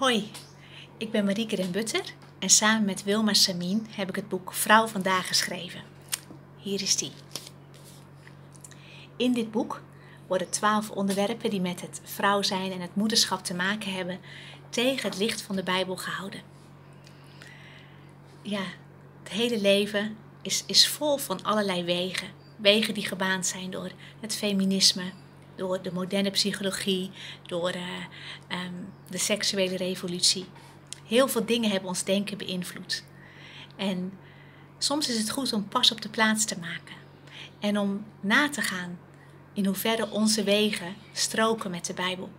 Hoi, ik ben Marieke den Butter en samen met Wilma Samin heb ik het boek Vrouw vandaag geschreven. Hier is die. In dit boek worden twaalf onderwerpen die met het vrouw zijn en het moederschap te maken hebben tegen het licht van de Bijbel gehouden. Ja, het hele leven is, is vol van allerlei wegen. Wegen die gebaand zijn door het feminisme, door de moderne psychologie, door uh, um, de seksuele revolutie. Heel veel dingen hebben ons denken beïnvloed. En soms is het goed om pas op de plaats te maken en om na te gaan in hoeverre onze wegen stroken met de Bijbel.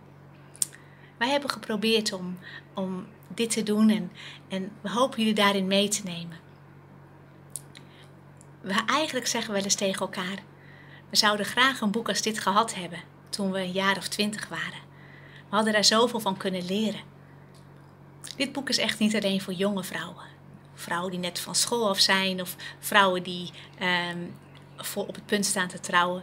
Wij hebben geprobeerd om, om dit te doen en, en we hopen jullie daarin mee te nemen. We eigenlijk zeggen wel eens tegen elkaar: we zouden graag een boek als dit gehad hebben toen we een jaar of twintig waren. We hadden daar zoveel van kunnen leren. Dit boek is echt niet alleen voor jonge vrouwen. Vrouwen die net van school af zijn of vrouwen die um, voor op het punt staan te trouwen.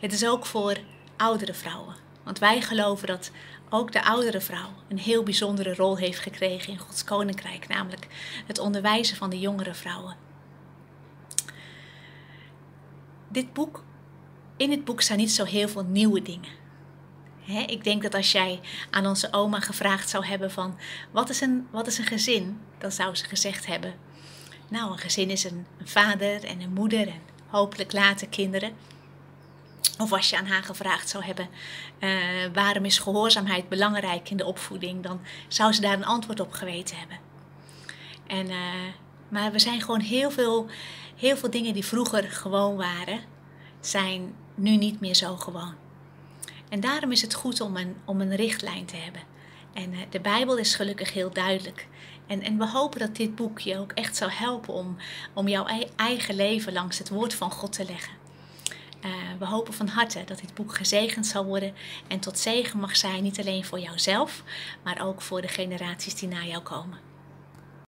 Het is ook voor oudere vrouwen. Want wij geloven dat ook de oudere vrouw een heel bijzondere rol heeft gekregen in Gods koninkrijk, namelijk het onderwijzen van de jongere vrouwen. Dit boek, in het boek staan niet zo heel veel nieuwe dingen. ik denk dat als jij aan onze oma gevraagd zou hebben van wat is een, wat is een gezin, dan zou ze gezegd hebben, nou een gezin is een, vader en een moeder en hopelijk later kinderen. Of als je aan haar gevraagd zou hebben uh, waarom is gehoorzaamheid belangrijk in de opvoeding, dan zou ze daar een antwoord op geweten hebben. En, uh, maar we zijn gewoon heel veel, heel veel dingen die vroeger gewoon waren, zijn nu niet meer zo gewoon. En daarom is het goed om een, om een richtlijn te hebben. En uh, de Bijbel is gelukkig heel duidelijk. En, en we hopen dat dit boek je ook echt zou helpen om, om jouw eigen leven langs het woord van God te leggen. Uh, we hopen van harte dat dit boek gezegend zal worden en tot zegen mag zijn, niet alleen voor jouzelf, maar ook voor de generaties die na jou komen.